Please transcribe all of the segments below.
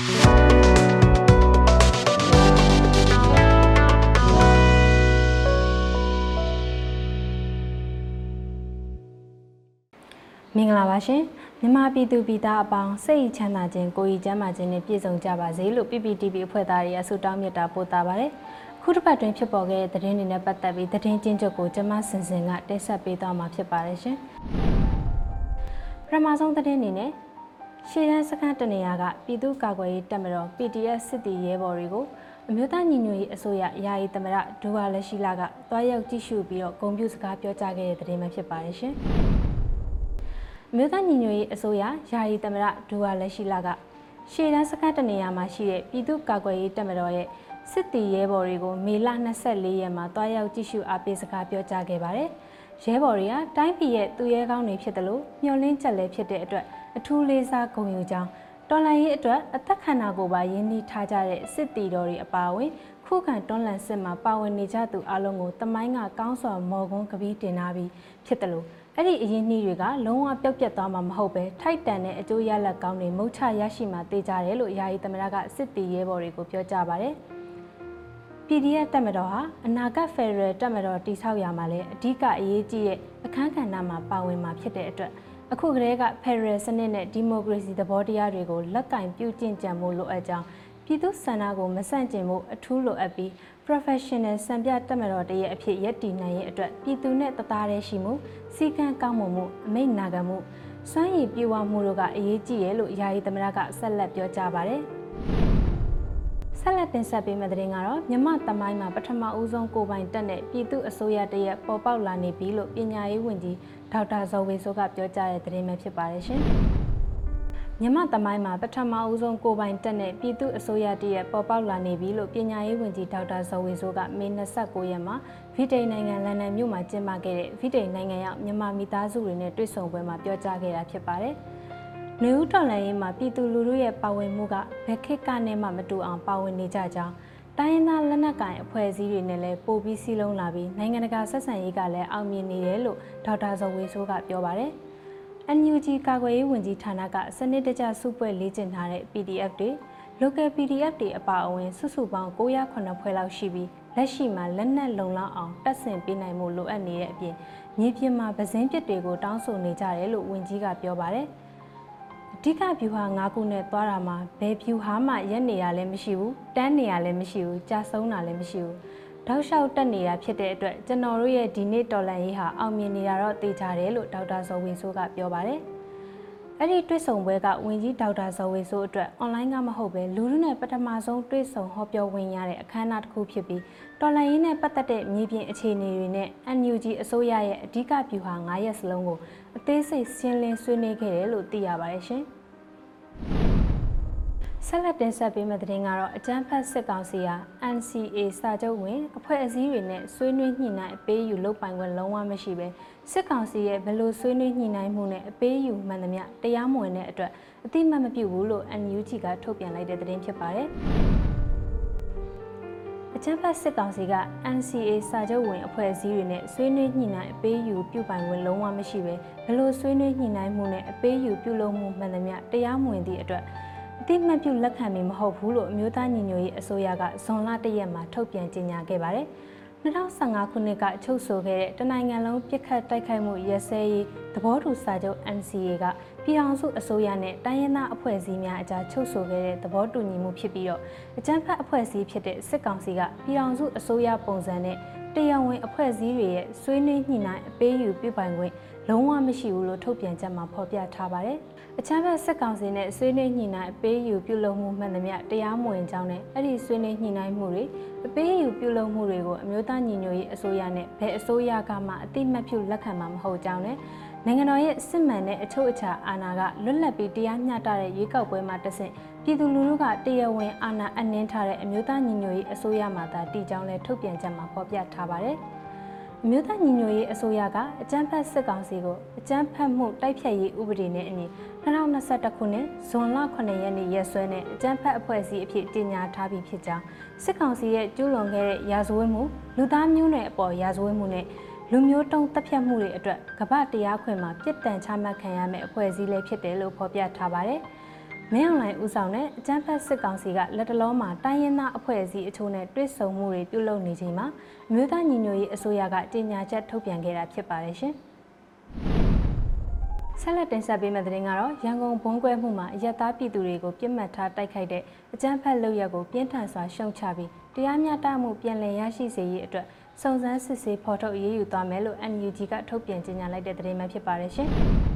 မင်္ဂလာပါရှင်မြန်မာပြည်သူပြည်သားအပေါင်းစိတ်ချမ်းသာခြင်းကိုယ်ရည်ကျန်းမာခြင်းနဲ့ပြည့်စုံကြပါစေလို့ PPTV အဖွဲ့သားတွေအဆုတောင်းမြတ်တာပို့တာပါတယ်ခုတစ်ပတ်တွင်ဖြစ်ပေါ်ခဲ့တဲ့သတင်းတွေနဲ့ပတ်သက်ပြီးသတင်းချင်းချုပ်ကိုကျွန်မစင်စင်ကတင်ဆက်ပေးသွားမှာဖြစ်ပါတယ်ရှင်ပထမဆုံးသတင်းအနေနဲ့ ရှေ့တန်းစခန်းတနေရာကပြည်သူ့ကာကွယ်ရေးတပ်မတော် PDF စစ်တီရဲဘော်တွေကိုအမျိုးသားညီညွတ်ရေးအစိုးရယာယီသမရဒူဝါလက်ရှိလာကတွားရောက်ကြည့်ရှုပြီးတော့ဂုဏ်ပြုစကားပြောကြားခဲ့တဲ့သတင်းပဲဖြစ်ပါတယ်ရှင်။အမျိုးသားညီညွတ်ရေးအစိုးရယာယီသမရဒူဝါလက်ရှိလာကရှေ့တန်းစခန်းတနေရာမှာရှိတဲ့ပြည်သူ့ကာကွယ်ရေးတပ်မတော်ရဲ့စစ်တီရဲဘော်တွေကိုမေလ24ရက်မှာတွားရောက်ကြည့်ရှုအားပေးစကားပြောကြားခဲ့ပါတယ်။ ရဲဘော်တွေကတိုင်းပြည်ရဲ့သူရဲကောင်းတွေဖြစ်တယ်လို့မျှော်လင့်ချက်လည်းဖြစ်တဲ့အတွက်အထူးလေးစားဂုဏ်ယူကြောင်းတော်လှန်ရေးအတွက်အသက်ခန္ဓာကိုယ်ပါရင်းနှီးထားကြတဲ့စစ်တီတော်တွေအပါအဝင်ခုခံတွန်းလှန်စစ်မှာပါဝင်နေကြသူအလုံးကိုတမိုင်းကကောင်းစွာမော်ကွန်းကပီးတင်ထားပြီးဖြစ်တယ်လို့အဲ့ဒီအရင်နှီးတွေကလုံးဝပျောက်ပြတ်သွားမှာမဟုတ်ပဲထိုက်တန်တဲ့အကျိုးရလဒ်ကောင်းတွေမုတ်ချရရှိမှာသိကြတယ်လို့ယာယီသမရကစစ်တီရဲဘော်တွေကိုပြောကြားပါတယ်။ PDF တက်မတော်ဟာအနာဂတ်ဖက်ဒရယ်တက်မတော်တိဆောက်ရမှာလဲအဓိကအရေးကြီးတဲ့အခန်းကဏ္ဍမှာပါဝင်မှာဖြစ်တဲ့အတွက်အခုကတည်းကဖက်ဒရယ်စနစ်နဲ့ဒီမိုကရေစီသဘောတရားတွေကိုလက်ကင်ပြုကျင့်ကြံမှုလိုအပ်ကြောင်းပြည်သူစန္ဒကိုမဆန့်ကျင်မှုအထူးလိုအပ်ပြီး professional စံပြတက်မတော်တရဲ့အဖြစ်ရည်တည်နိုင်ရဲ့အတွက်ပြည်သူနဲ့တသားတည်းရှိမှုစီကံကောင်းမှုမှုအမိတ်နာခံမှုစွမ်းရည်ပြေဝမှုတို့ကအရေးကြီးရဲ့လို့ယာယီသမရကဆက်လက်ပြောကြားပါတယ် ဆက်လက်တင်ဆက်ပေးမယ့်သတင်းကတော့မြမတမိုင်းမှာပထမဦးဆုံးကိုပိုင်တက်တဲ့ပြည်သူအစိုးရတရက်ပေါ်ပေါက်လာနေပြီလို့ပညာရေးဝန်ကြီးဒေါက်တာဇော်ဝေဆိုးကပြောကြားတဲ့သတင်းပဲဖြစ်ပါတယ်ရှင်။မြမတမိုင်းမှာပထမဦးဆုံးကိုပိုင်တက်တဲ့ပြည်သူအစိုးရတရက်ပေါ်ပေါက်လာနေပြီလို့ပညာရေးဝန်ကြီးဒေါက်တာဇော်ဝေဆိုးကမေ29ရက်မှာဗီတိန်နိုင်ငံလန်ဒန်မြို့မှာကျင်းပခဲ့တဲ့ဗီတိန်နိုင်ငံရောက်မြန်မာမိသားစုတွေနဲ့တွေ့ဆုံပွဲမှာပြောကြားခဲ့တာဖြစ်ပါတယ်။ နေဦးတော်လှန်ရေးမှာပြည်သူလူထုရဲ့ပါဝင်မှုကဘယ်ခေတ်ကနေမှမတူအောင်ပါဝင်နေကြကြောင်းတိုင်းရင်းသားလက်နက်ကိုင်အဖွဲ့အစည်းတွေနဲ့လည်းပို့ပြီးစီးလုံးလာပြီးနိုင်ငံတကာဆက်ဆံရေးကလည်းအောင်မြင်နေတယ်လို့ဒေါက်တာဇော်ဝေဆိုးကပြောပါတယ်။ NUG ကာကွယ်ရေးဝန်ကြီးဌာနကစနစ်တကျစုပွဲလေ့ကျင့်ထားတဲ့ PDF တွေ local PDF တွေအပါအဝင်စုစုပေါင်း909ဖွဲ့လောက်ရှိပြီးလက်ရှိမှာလက်နက်လုံလောက်အောင်တက်ဆင်ပေးနိုင်မှုလိုအပ်နေတဲ့အပြင်မြေပြင်မှာပဇင်းပစ်တွေကိုတောင်းဆိုနေကြတယ်လို့ဝန်ကြီးကပြောပါတယ်။အ ဓိကဗျူဟာ၅ခုနဲ့သွားတာမှာဘယ်ဗျူဟာမှရက်နေရလည်းမရှိဘူးတန်းနေရလည်းမရှိဘူးကြာဆုံးတာလည်းမရှိဘူးတောက်လျှောက်တက်နေတာဖြစ်တဲ့အတွက်ကျွန်တော်တို့ရဲ့ဒီနေ့တော်လန်ရေးဟာအောင်မြင်နေတာတော့သိကြတယ်လို့ဒေါက်တာဇော်ဝေဆိုးကပြောပါတယ် အဲ့ဒီတွေ့ဆုံပွဲကဝင်ကြီးဒေါက်တာဇော်ဝေဆိုးအတွက်အွန်လိုင်းကမဟုတ်ပဲလူလူနဲ့ပထမဆုံးတွေ့ဆုံဟောပြောဝင်ရတဲ့အခမ်းအနားတစ်ခုဖြစ်ပြီးတော်လန်ရေးနဲ့ပတ်သက်တဲ့မြေပြင်အခြေအနေတွေနဲ့ NUG အစိုးရရဲ့အဓိကဗျူဟာ9ရက်စလုံးကိုအသေးစိတ်ရှင်းလင်းဆွေးနွေးခဲ့တယ်လို့သိရပါတယ်ရှင်။ ဆက်လက်တင်ဆက်ပေးမယ့်သတင်းကတော့အကြမ်းဖက်စစ်ကောင်စီဟာ NCA စာချုပ်ဝင်အဖွဲ့အစည်းတွေနဲ့ဆွေးနွေးညှိနှိုင်းအပေးယူလုပ်ပိုင်ခွင့်လုံးဝမရှိပဲစစ်ကောင်စီရဲ့ဘယ်လိုဆွေးနွေးညှိနှိုင်းမှုနဲ့အပေးယူမှန်သမျှတရားမဝင်တဲ့အတွက်အတိမတ်မပြုဘူးလို့ NUG ကထုတ်ပြန်လိုက်တဲ့သတင်းဖြစ်ပါတယ်။အကြမ်းဖက်စစ်ကောင်စီက NCA စာချုပ်ဝင်အဖွဲ့အစည်းတွေနဲ့ဆွေးနွေးညှိနှိုင်းအပေးယူပြုပိုင်ခွင့်လုံးဝမရှိပဲဘယ်လိုဆွေးနွေးညှိနှိုင်းမှုနဲ့အပေးယူပြုလုပ်မှုမှန်သမျှတရားမဝင်သည့်အတွက် အတိမတ်ပြုလက်ခံမီမဟုတ်ဘူးလို့အမျိုးသားညီညွတ်ရေးအစိုးရကဇွန်လ၁ရက်မှာထုတ်ပြန်ကြေညာခဲ့ပါတယ်။2015ခုနှစ်ကချုပ်ဆိုခဲ့တဲ့တနိုင်ငံလုံးပြစ်ခတ်တိုက်ခိုက်မှုရဲစဲရေးသဘောတူစာချုပ် NCA ကပြည်ထောင်စုအစိုးရနဲ့တိုင်းရင်းသားအဖွဲ့အစည်းများအကြားချုပ်ဆိုခဲ့တဲ့သဘောတူညီမှုဖြစ်ပြီးတော့အကြမ်းဖက်အဖွဲ့အစည်းဖြစ်တဲ့စစ်ကောင်စီကပြည်ထောင်စုအစိုးရပုံစံနဲ့ တရားဝင်အဖွဲ့အစည်းတွေရဲ့ဆွေးနွေးညှိနှိုင်းအပေးယူပြုပိုင်ခွင့်လုံးဝမရှိဘူးလို့ထုတ်ပြန်ချက်မှာဖော်ပြထားပါတယ်။အချမ်းဘက်စစ်ကောင်စီနဲ့ဆွေးနွေးညှိနှိုင်းအပေးယူပြုလုပ်မှုမှန်သမျှတရားမဝင်ကြောင်းနဲ့အဲ့ဒီဆွေးနွေးညှိနှိုင်းမှုတွေအပေးယူပြုလုပ်မှုတွေကိုအမျိုးသားညီညွတ်ရေးအစိုးရနဲ့ဘယ်အစိုးရကမှအတိမတ်ပြုလက်ခံမှာမဟုတ်ကြောင်းနဲ့နိုင်ငံတော်ရဲ့စစ်မှန်တဲ့အချုပ်အခြာအာဏာကလွတ်လပ်ပြီးတရားမျှတတဲ့ရွေးကောက်ပွဲမှာတဆင့် ပြည်သူလူထုကတရားဝင်အာဏာအနှင်းထားတဲ့အမျိုးသားညီညွတ်ရေးအစိုးရမှသာတည်ကြောင်းလဲထုတ်ပြန်ချက်မှာဖော်ပြထားပါတယ်။အမျိုးသားညီညွတ်ရေးအစိုးရကအကြမ်းဖက်စစ်ကောင်စီကိုအကြမ်းဖက်မှုတိုက်ဖျက်ရေးဥပဒေနဲ့အညီ2021ခုနှစ်ဇွန်လ9ရက်နေ့ရက်စွဲနဲ့အကြမ်းဖက်အဖွဲ့အစည်းအဖြစ်ကြေညာထားပြီးဖြစ်ကြောင်းစစ်ကောင်စီရဲ့ကျူးလွန်ခဲ့တဲ့ရာဇဝတ်မှုလူသားမျိုးနွယ်အပေါ်ရာဇဝတ်မှုနဲ့လူမျိုးတုံးတပ်ဖြတ်မှုတွေအတွက်ကမ္ဘာတရားခွင်မှာပြစ်ဒဏ်ချမှတ်ခံရမယ့်အဖွဲ့အစည်းလေးဖြစ်တယ်လို့ဖော်ပြထားပါတယ်။ဒ မင်းအောင်လှိုင်ဦးဆောင်တဲ့အကြမ်းဖက်စစ်ကောင်စီကလက်တလုံးမှာတိုင်းရင်းသားအဖွဲ့အစည်းအချို့နဲ့တွစ်ဆုံမှုတွေပြုလုပ်နေချိန်မှာအမျိုးသားညီညွတ်ရေးအစိုးရကကြေညာချက်ထုတ်ပြန်ခဲ့တာဖြစ်ပါတယ်ရှင်။ဆက်လက်တင်ဆက်ပေးမယ့်သတင်းကတော့ရန်ကုန်ဘုံကွဲမှုမှာအရက်သားပြည်သူတွေကိုပြစ်မှတ်ထားတိုက်ခိုက်တဲ့အကြမ်းဖက်လုပ်ရက်ကိုပြင်းထန်စွာရှုံချပြီးတရားမျှတမှုပြန်လည်ရရှိစေရေးအတွက်စုံစမ်းစစ်ဆေးဖော်ထုတ်အရေးယူသွားမယ်လို့ NUG ကထုတ်ပြန်ကြေညာလိုက်တဲ့သတင်းပဲဖြစ်ပါတယ်ရှင်။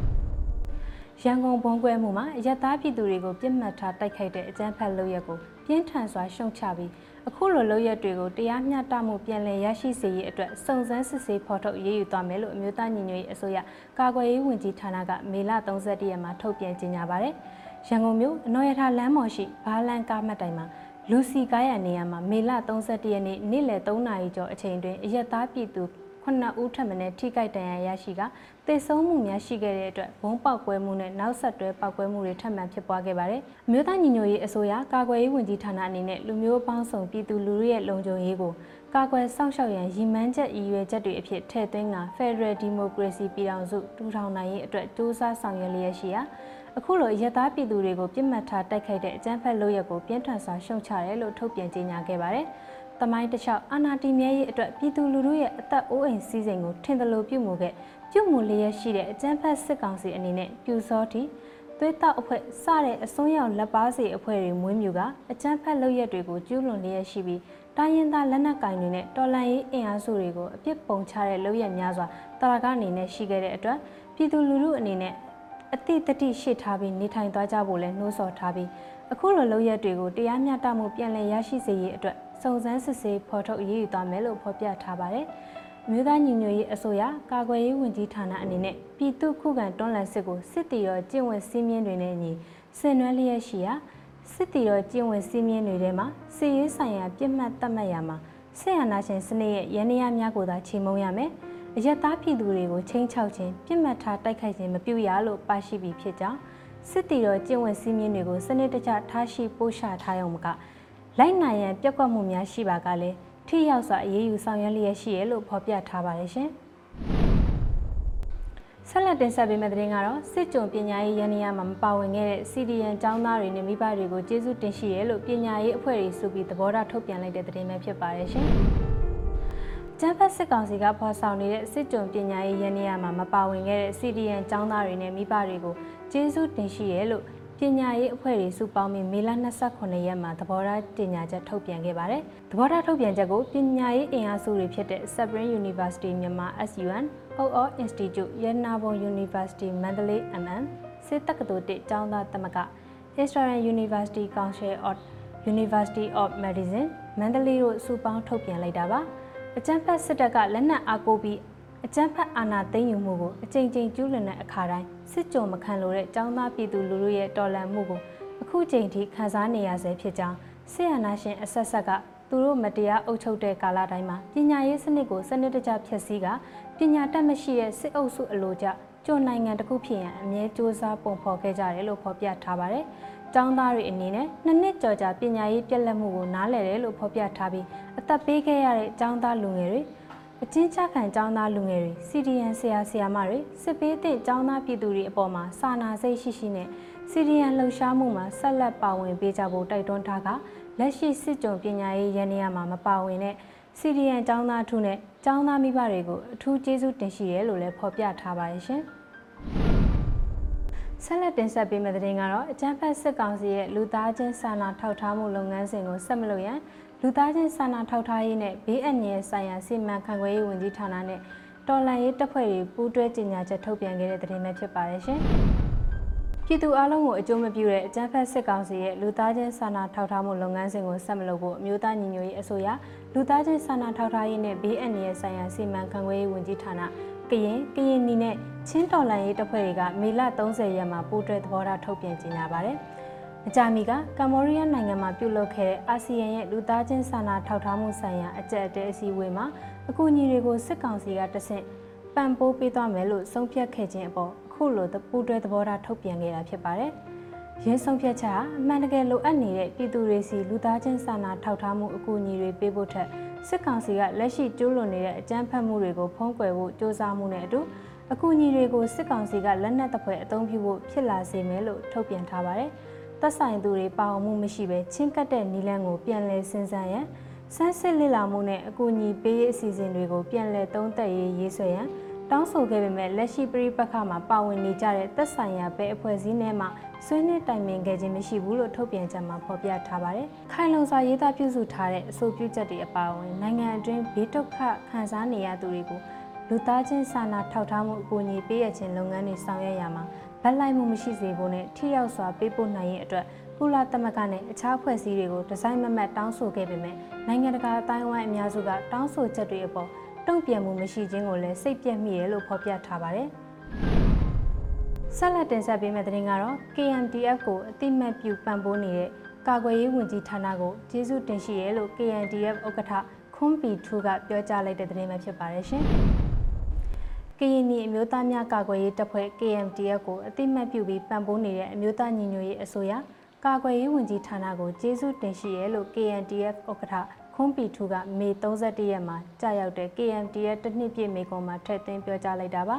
ရန်ကုန်ဘုံကွဲမှုမှာအရက်သားပြည်သူတွေကိုပြစ်မှတ်ထားတိုက်ခိုက်တဲ့အကြမ်းဖက်လုပ်ရက်ကိုပြင်းထန်စွာရှုံချပြီးအခုလိုလုပ်ရက်တွေကိုတရားမျှတမှုပြန်လည်ရရှိစေရေးအတွက်စုံစမ်းစစ်ဆေးဖော်ထုတ်အရေးယူသွားမယ်လို့အမျိုးသားညီညွတ်ရေးအစိုးရကာကွယ်ရေးဝန်ကြီးဌာနကမေလ31ရက်မှာထုတ်ပြန်ကြေညာပါတယ်။ရန်ကုန်မြို့အနော်ရထလမ်းမော်ရှိဘာလန်ကားမှတ်တိုင်မှာလူစီကားရနေရာမှာမေလ31ရက်နေ့နေ့လယ်3နာရီကျော်အချိန်တွင်အရက်သားပြည်သူ9ဦးထပ်မံထိခိုက်ဒဏ်ရာရရှိက သေဆုံးမှုများရှိခဲ့တဲ့အတွက်ဘုံပေါက်ကွဲမှုနဲ့နောက်ဆက်တွဲပေါက်ကွဲမှုတွေထပ်မံဖြစ်ပွားခဲ့ပါတယ်။အမျိုးသားညီညွတ်ရေးအစိုးရကာကွယ်ရေးဝန်ကြီးဌာနအနေနဲ့လူမျိုးပေါင်းစုံပြည်သူလူထုရဲ့လုံခြုံရေးကိုကာကွယ်စောင့်ရှောက်ရန်ရည်မှန်းချက်ရည်ရွယ်ချက်တွေအဖြစ်ထည့်သွင်းက Federal Democracy ပြည်ထောင်စုထူထောင်နိုင်ရေးအတွက်စ조사ဆောင်ရွက်လျက်ရှိရာအခုလိုရသက်ပြည်သူတွေကိုပြစ်မှတ်ထားတိုက်ခိုက်တဲ့အကြမ်းဖက်လုပ်ရက်ကိုပြင်းထန်စွာရှုံချတယ်လို့ထုတ်ပြန်ကြေညာခဲ့ပါတယ်။ တမိုင်းတစ်လျှောက်အာနာတီမြဲရေးအတွက်ပြည်သူလူထုရဲ့အသက်အိုးအိမ်စည်းစိမ်ကိုထင်သလိုပြုမှုခဲ့ပြုမှုလျက်ရှိတဲ့အကြမ်းဖက်စစ်ကောင်စီအနေနဲ့ပြူစောတီသွေးတောက်အဖွဲ့စတဲ့အစွန်းရောက်လက်ပါစီအဖွဲ့တွေမွေးမြူကအကြမ်းဖက်လုပ်ရက်တွေကိုကျူးလွန်လျက်ရှိပြီးတိုင်းရင်းသားလက်နက်ကင်တွေနဲ့တော်လှန်ရေးအင်အားစုတွေကိုအပြစ်ပုံချတဲ့လုပ်ရက်များစွာတာရကအနေနဲ့ရှိခဲ့တဲ့အတွက်ပြည်သူလူထုအနေနဲ့အတိတတိရှိထားပြီးနေထိုင်သွားကြဖို့လဲနှိုးဆော်ထားပြီး အခုလိုလုပ်ရက်တွေကိုတရားမျှတမှုပြန်လည်ရရှိစေရေးအတွက်စုံစမ်းစစ်ဆေးဖော်ထုတ်အရေးယူသွားမယ်လို့ဖော်ပြထားပါတယ်။မြို့သားညီညွတ်ရေးအစိုးရကာကွယ်ရေးဝန်ကြီးဌာနအနေနဲ့ပြည်သူခုခံတွန်းလှန်စစ်ကိုစစ်တီရောကျင့်ဝတ်စည်းမျဉ်းတွေနဲ့အညီဆင်နွှဲလျက်ရှိရာစစ်တီရောကျင့်ဝတ်စည်းမျဉ်းတွေထဲမှာစစ်ရေးဆိုင်ရာပြစ်မှတ်သတ်မှတ်ရမှာဆက်အာဏာရှင်စနစ်ရဲ့ရန်ရာများကိုသာချိန်မုံရမယ်။အယက်သားပြည်သူတွေကိုချင်းချောက်ခြင်းပြစ်မှတ်ထားတိုက်ခိုက်ခြင်းမပြုရလို့ပါရှိပြီးဖြစ်ကြောင်း စစ်တီရောကျင့်ဝတ်စည်းမျဉ်းတွေကိုစနစ်တကျထားရှိပို့ချထားရုံမကလိုက်နိုင်ရန်ပြက်ကွက်မှုများရှိပါကလည်းထိရောက်စွာအရေးယူဆောင်ရွက်လျက်ရှိရလို့ဖော်ပြထားပါတယ်ရှင်။ဆက်လက်တင်ဆက်ပေးမယ့်သတင်းကတော့စစ်ကြုံပညာရေးရန်နေရမှာမပါဝင်ခဲ့တဲ့ CDN ကျောင်းသားတွေနဲ့မိဘတွေကိုကျေးဇူးတင်ရှိရလို့ပညာရေးအဖွဲ့တွေစုပြီးသဘောထားထုတ်ပြန်လိုက်တဲ့သတင်းပဲဖြစ်ပါတယ်ရှင်။ ကျန်းဖက်စစ်ကောင်စီကဖော်ဆောင်နေတဲ့စစ်ကြုံပညာရေးရန်နေရမှာမပါဝင်ခဲ့တဲ့ CDN ကျောင်းသားတွေနဲ့မိဘတွေကိုကျေးဇူးတင်ရှိရလို့ပညာရေးအဖွဲ့တွေစုပေါင်းပြီးမေလ29ရက်မှာသဘောထားတင်ညာချက်ထုတ်ပြန်ခဲ့ပါတယ်။သဘောထားထုတ်ပြန်ချက်ကိုပညာရေးအင်အားစုတွေဖြစ်တဲ့ Sabrin University မြန်မာ SUN, OO Institute, ရတနာဘုံ University မန္တလေး MM, စစ်တက္ကသိုလ်တစ်ကျောင်းသားသမဂ္ဂ Israel University Council of University of Medicine မန္တလေးတို့စုပေါင်းထုတ်ပြန်လိုက်တာပါ။ အကြံဖက်စစ်တပ်ကလက်နက်အားကိုပြီးအကြမ်းဖက်အာဏာသိမ်းယူမှုကိုအကြိမ်ကြိမ်ကျူးလွန်တဲ့အခါတိုင်းစစ်ကြုံမခံလို့တဲ့ចောင်းသားပြည်သူလူထုရဲ့တော်လှန်မှုကိုအခုချိန်ထိခံစားနေရဆဲဖြစ်ကြောင်းစစ်အာဏာရှင်အဆက်ဆက်ကသူတို့မတရားအုပ်ချုပ်တဲ့ကာလတိုင်းမှာပညာရေးစနစ်ကိုစနစ်တကျဖျက်ဆီးကပညာတတ်မရှိတဲ့စစ်အုပ်စုအလိုကျကျုံနိုင်ငံတစ်ခုဖြစ်ရန်အမြဲစ조사ပုံဖော်ခဲ့ကြတယ်လို့ဖော်ပြထားပါတယ်။ ကျောင်းသားတွေအနေနဲ့နှစ်နှစ်ကျော်ကြာပညာရေးပြက်လက်မှုကိုနားလည်တယ်လို့ဖော်ပြထားပြီးအသက်ပေးခဲ့ရတဲ့ကျောင်းသားလူငယ်တွေအချင်းချခံကျောင်းသားလူငယ်တွေ CDN ဆရာဆရာမတွေစစ်ပေးတဲ့ကျောင်းသားပြည်သူတွေအပေါ်မှာစာနာစိတ်ရှိရှိနဲ့ CDN လှုပ်ရှားမှုမှာဆက်လက်ပါဝင်ပေးကြဖို့တိုက်တွန်းထားကလက်ရှိစစ်ကြုံပညာရေးရန်နေရာမှာမပါဝင်တဲ့ CDN ကျောင်းသားထုနဲ့ကျောင်းသားမိဘတွေကိုအထူးကျေးဇူးတင်ရှိတယ်လို့လည်းဖော်ပြထားပါတယ်ရှင်။ ဆက်လက်တင်ဆက်ပေးမယ့်သတင်းကတော့အကြမ်းဖက်စစ်ကောင်စီရဲ့လူသားချင်းစာနာထောက်ထားမှုလုပ်ငန်းစဉ်ကိုဆက်မလို့ရန်လူသားချင်းစာနာထောက်ထားရေးနဲ့ဘေးအန္တရာယ်ဆိုင်ရာစီမံခန့်ခွဲရေးဝန်ကြီးဌာနနဲ့တော်လှန်ရေးတပ်ဖွဲ့တွေပူးတွဲကြေညာချက်ထုတ်ပြန်ခဲ့တဲ့သတင်းပဲဖြစ်ပါတယ်ရှင်။ပြည်သူအလုံးကိုအကျိုးမပြုတဲ့အကြမ်းဖက်စစ်ကောင်စီရဲ့လူသားချင်းစာနာထောက်ထားမှုလုပ်ငန်းစဉ်ကိုဆက်မလုပ်ဖို့အမျိုးသားညီညွတ်ရေးအစိုးရလူသားချင်းစာနာထောက်ထားရေးနဲ့ဘေးအန္တရာယ်ဆိုင်ရာစီမံခန့်ခွဲရေးဝန်ကြီးဌာနက ရင်ကရင်နီနဲ့ချင်းတော်လှန်ရေးတပ်ဖွဲ့တွေကမေလ30ရက်မှာပူးတွဲသဘောထားထုတ်ပြန်ကြေညာပါတယ်။မကြာမီကကမ္ဘောဒီးယားနိုင်ငံမှာပြုလုပ်ခဲ့တဲ့အာဆီယံရဲ့လူသားချင်းစာနာထောက်ထားမှုဆိုင်ရာအကြက်အတဲအစည်းအဝေးမှာအကူအညီတွေကိုစစ်ကောင်စီကတဆင့်ပံ့ပိုးပေးသွားမယ်လို့ဆုံးဖြတ်ခဲ့ခြင်းအပေါ်အခုလိုပူးတွဲသဘောထားထုတ်ပြန်ခဲ့တာဖြစ်ပါတယ်။ရင်းဆုံးဖြတ်ချက်ဟာအမှန်တကယ်လိုအပ်နေတဲ့ပြည်သူတွေစီလူသားချင်းစာနာထောက်ထားမှုအကူအညီတွေပေးဖို့ထက် စစ်ကောင်စီကလက်ရှိကျူးလွန်နေတဲ့အကြမ်းဖက်မှုတွေကိုဖုံးကွယ်ဖို့စ조사မှုနဲ့အတူအကူအညီတွေကိုစစ်ကောင်စီကလက်နက်တပွဲအသုံးပြုဖို့ဖြစ်လာစေမယ်လို့ထုတ်ပြန်ထားပါတယ်။တသက်ဆိုင်သူတွေပါအောင်မှုမရှိဘဲချင်းကပ်တဲ့နီလန်းကိုပြန်လည်စဉ်းစားရန်စမ်းစစ်လစ်လာမှုနဲ့အကူအညီပေးရေးအစီအစဉ်တွေကိုပြန်လည်သုံးသပ်ရေးရေးဆွဲရန် တောင်းဆိုခဲ့ပေမဲ့လက်ရှိပြည်ပခါမှာပါဝင်နေကြတဲ့သက်ဆိုင်ရာပဲအဖွဲ့အစည်းနဲ့မှဆွေးနွေးတိုင်ပင်ခဲ့ခြင်းမရှိဘူးလို့ထုတ်ပြန်ချက်မှာဖော်ပြထားပါတယ်။ခိုင်လုံစွာရေးသားပြုစုထားတဲ့အဆိုပြုချက်တွေအပါအဝင်နိုင်ငံအတွင်းဘေးဒုက္ခခံစားနေရသူတွေကိုလူသားချင်းစာနာထောက်ထားမှုအကူအညီပေးရခြင်းလုပ်ငန်းတွေဆောင်ရွက်ရမှာဗတ်လိုက်မှုမရှိစေဖို့နဲ့ထိရောက်စွာပေးပို့နိုင်ရေးအတွက်ကုလသမဂ္ဂနဲ့အခြားဖွဲ့စည်းတွေကိုဒီဇိုင်းမမတ်တောင်းဆိုခဲ့ပေမဲ့နိုင်ငံတကာအတိုင်းအဝိုင်းအများစုကတောင်းဆိုချက်တွေအပေါ် တုံ့ပြန်မှုမရှိခြင်းကိုလည်းစိတ်ပြက်မိရလို့ဖော်ပြထားပါတယ်။ဆက်လက်တင်ဆက်ပေးမယ့်သတင်းကတော့ KMTF ကိုအတိမတ်ပြုပံ့ပိုးနေတဲ့ကာကွယ်ရေးဝန်ကြီးဌာနကိုကျေးဇူးတင်ရှိရဲလို့ KMTF ဥက္ကဋ္ဌခွန်ပီထူကပြောကြားလိုက်တဲ့သတင်းပဲဖြစ်ပါတယ်ရှင်။ကရင်နီအမျိုးသားများကာကွယ်ရေးတပ်ဖွဲ့ KMTF ကိုအတိမတ်ပြုပြီးပံ့ပိုးနေတဲ့အမျိုးသားညီညွတ်ရေးအစိုးရကာကွယ်ရေးဝန်ကြီးဌာနကိုကျေးဇူးတင်ရှိရဲလို့ KNTF ဥက္ကဋ္ဌ ခွန်ပီထူကမေ31ရက်မှာကြာရောက်တဲ့ KNTF တစ်နှစ်ပြည့်မေကွန်မှာထည့်သွင်းပြောကြားလိုက်တာပါ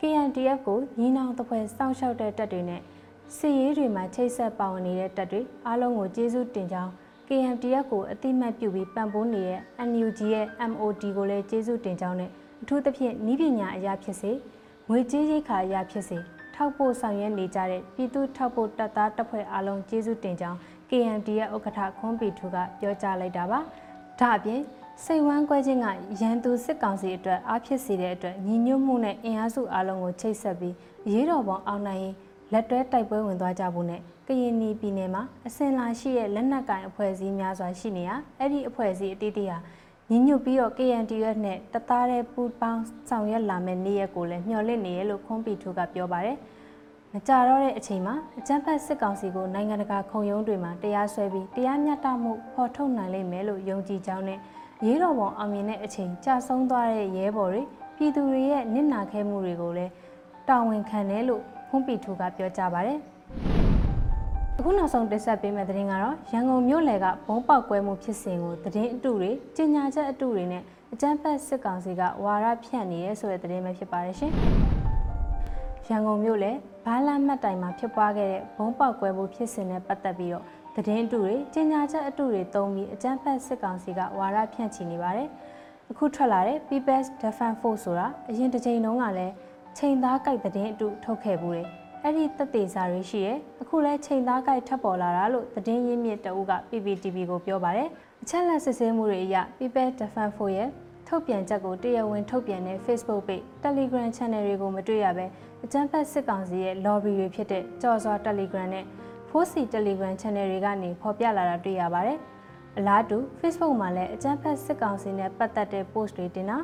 KNTF ကိုညီနောင်တပွဲစောင့်ရှောက်တဲ့တပ်တွေနဲ့စီရေးတွေမှာချိတ်ဆက်ပါဝင်နေတဲ့တပ်တွေအားလုံးကိုကျေးဇူးတင်ကြောင်း KNTF ကိုအတိမတ်ပြုပြီးပံ့ပိုးနေတဲ့ NUG ရဲ့ MOD ကိုလည်းကျေးဇူးတင်ကြောင်းနဲ့အထူးသဖြင့်ဤပညာအရာဖြစ်စေငွေကြေးရိတ်ခါအရာဖြစ်စေထောက်ပို့ဆောင်ရွက်နေကြတဲ့ပြည်သူထောက်ပို့တပ်သားတပ်ဖွဲ့အားလုံးကျေးဇူးတင်ကြောင်း KMT ရဲ့ဥက္ကဋ္ဌခွန်ပီထူကပြောကြားလိုက်တာပါ။ ဒါအပြင်စိတ်ဝမ်းကွဲခြင်းကရန်သူစစ်ကောင်စီအတွက်အားဖြစ်စေတဲ့အတွက်ညီညွတ်မှုနဲ့အင်အားစုအားလုံးကိုချိတ်ဆက်ပြီးအရေးတော်ပုံအောင်နိုင်ရေးလက်တွဲတိုက်ပွဲဝင်သွားကြဖို့နဲ့ကရင်နီပြည်နယ်မှာအစင်လာရှိတဲ့လက်နက်ကင်အဖွဲ့အစည်းများစွာရှိနေရအဲ့ဒီအဖွဲ့အစည်းအသီးသီးဟာညီညွတ်ပြီးတော့ KNTF နဲ့တသားတဲ့ပူပေါင်းဆောင်ရွက်လာမယ့်နေ့ရက်ကိုလည်းမျှော်လင့်နေရလို့ခွန်ပီထူကပြောပါတယ်။ မကြတော့တဲ့အချိန်မှာအကြမ်းဖက်စစ်ကောင်စီကိုနိုင်ငံတကာခုံရုံးတွေမှာတရားစွဲပြီးတရားမျှတမှုဖော်ထုတ်နိုင်လိမ့်မယ်လို့ယုံကြည်ကြောင်းနဲ့ရေးတော်ပုံအောင်မြင်တဲ့အချိန်ကြာဆုံးသွားတဲ့ရဲဘော်တွေပြည်သူတွေရဲ့နစ်နာခဲမှုတွေကိုလည်းတာဝန်ခံတယ်လို့ခွန်ပီထူကပြောကြားပါတယ်။အခုနောက်ဆုံးတင်ဆက်ပေးမယ့်သတင်းကတော့ရန်ကုန်မြို့လယ်ကဘုံပေါက်ကွဲမှုဖြစ်စဉ်ကိုသတင်းအတုတွေ၊ကြေညာချက်အတုတွေနဲ့အကြမ်းဖက်စစ်ကောင်စီကဝါရဖြန့်နေရဲဆိုတဲ့သတင်းပဲဖြစ်ပါတယ်ရှင်။ရန်ကုန်မြို့လယ် ဘာလမှတ်တိုင်မှာဖြစ်ပွားခဲ့တဲ့ဘုံပေါက်ကွဲမှုဖြစ်စဉ်နဲ့ပတ်သက်ပြီးတော့သတင်းအတုတွေကြေညာချက်အတုတွေတုံးပြီးအကြမ်းဖက်စစ်ကောင်စီကဝါရဖြန့်ချီနေပါတယ်။အခုထွက်လာတဲ့ People's Defense Force ဆိုတာအရင်တစ်ချိန်လုံးကလည်းချိန်သားကြိုက်သတင်းအတုထုတ်ခဲ့ဘူးတယ်။အဲ့ဒီတက်သေးစာတွေရှိရဲအခုလဲချိန်သားကြိုက်ထပ်ပေါ်လာတာလို့သတင်းရင်းမြစ်တအုပ်က PPTV ကိုပြောပါတယ်အချက်လက်စစ်ဆေးမှုတွေအရ People Defense Force ရဲ့ထုတ်ပြန်ချက်ကိုတရားဝင်ထုတ်ပြန်တဲ့ Facebook page Telegram Channel တွေကိုမတွေ့ရဘဲ အကြမ်းဖက်စစ်ကောင်စီရဲ့ lobby တွေဖြစ်တဲ့ကြော်စွာ Telegram နဲ့ Force Telegram Channel တွေကနေဖော်ပြလာတာတွေ့ရပါတယ်အလားတူ Facebook မှာလည်းအကြမ်းဖက်စစ်ကောင်စီနဲ့ပတ်သက်တဲ့ post တွေတင်တာ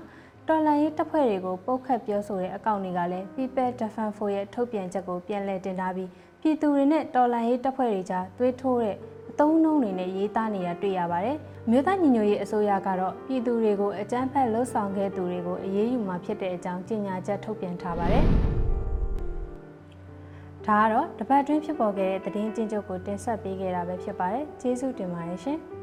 တော်လှန်ရေးတပ်ဖွဲ့တွေကိုပုတ်ခတ်ပြောဆိုတဲ့အကောင့်တွေကလည်း People Defense Force ရဲ့ထုတ်ပြန်ချက်ကိုပြန်လည်တင်ထားပြီးပြည်သူတွေနဲ့တော်လှန်ရေးတပ်ဖွဲ့တွေကြားသွေးထိုးတဲ့အသုံးနှုန်းတွေနဲ့ရေးသားနေတာတွေ့ရပါတယ်။မြို့သားညီညွတ်ရေးအစိုးရကတော့ပြည်သူတွေကိုအကြမ်းဖက်လှုပ်ဆောင်ခဲ့သူတွေကိုအရေးယူမှာဖြစ်တဲ့အကြောင်းကြေညာချက်ထုတ်ပြန်ထားပါတယ်။ ဒါကတော့တပတ်တွင်းဖြစ်ပေါ်ခဲ့တဲ့သတင်းကျဉ်းချုပ်ကိုတင်ဆက်ပေးခဲ့တာပဲဖြစ်ပါတယ်။ကျေးဇူးတင်ပါတယ်ရှင်။